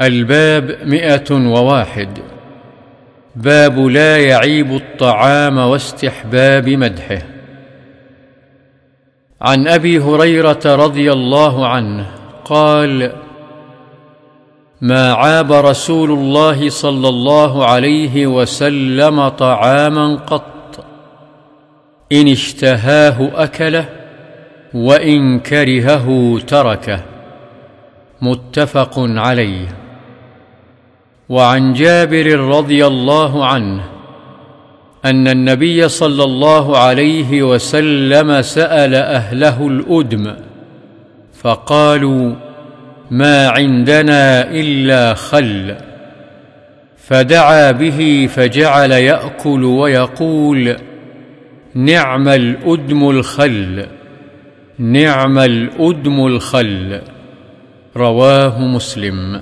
الباب مئة وواحد. باب لا يعيب الطعام واستحباب مدحه. عن أبي هريرة رضي الله عنه قال ما عاب رسول الله صلى الله عليه وسلم طعاما قط. إن اشتهاه أكله وإن كرهه تركه. متفق عليه. وعن جابر رضي الله عنه أن النبي صلى الله عليه وسلم سأل أهله الأدم فقالوا ما عندنا إلا خل فدعا به فجعل يأكل ويقول نعم الأدم الخل نعم الأدم الخل رواه مسلم.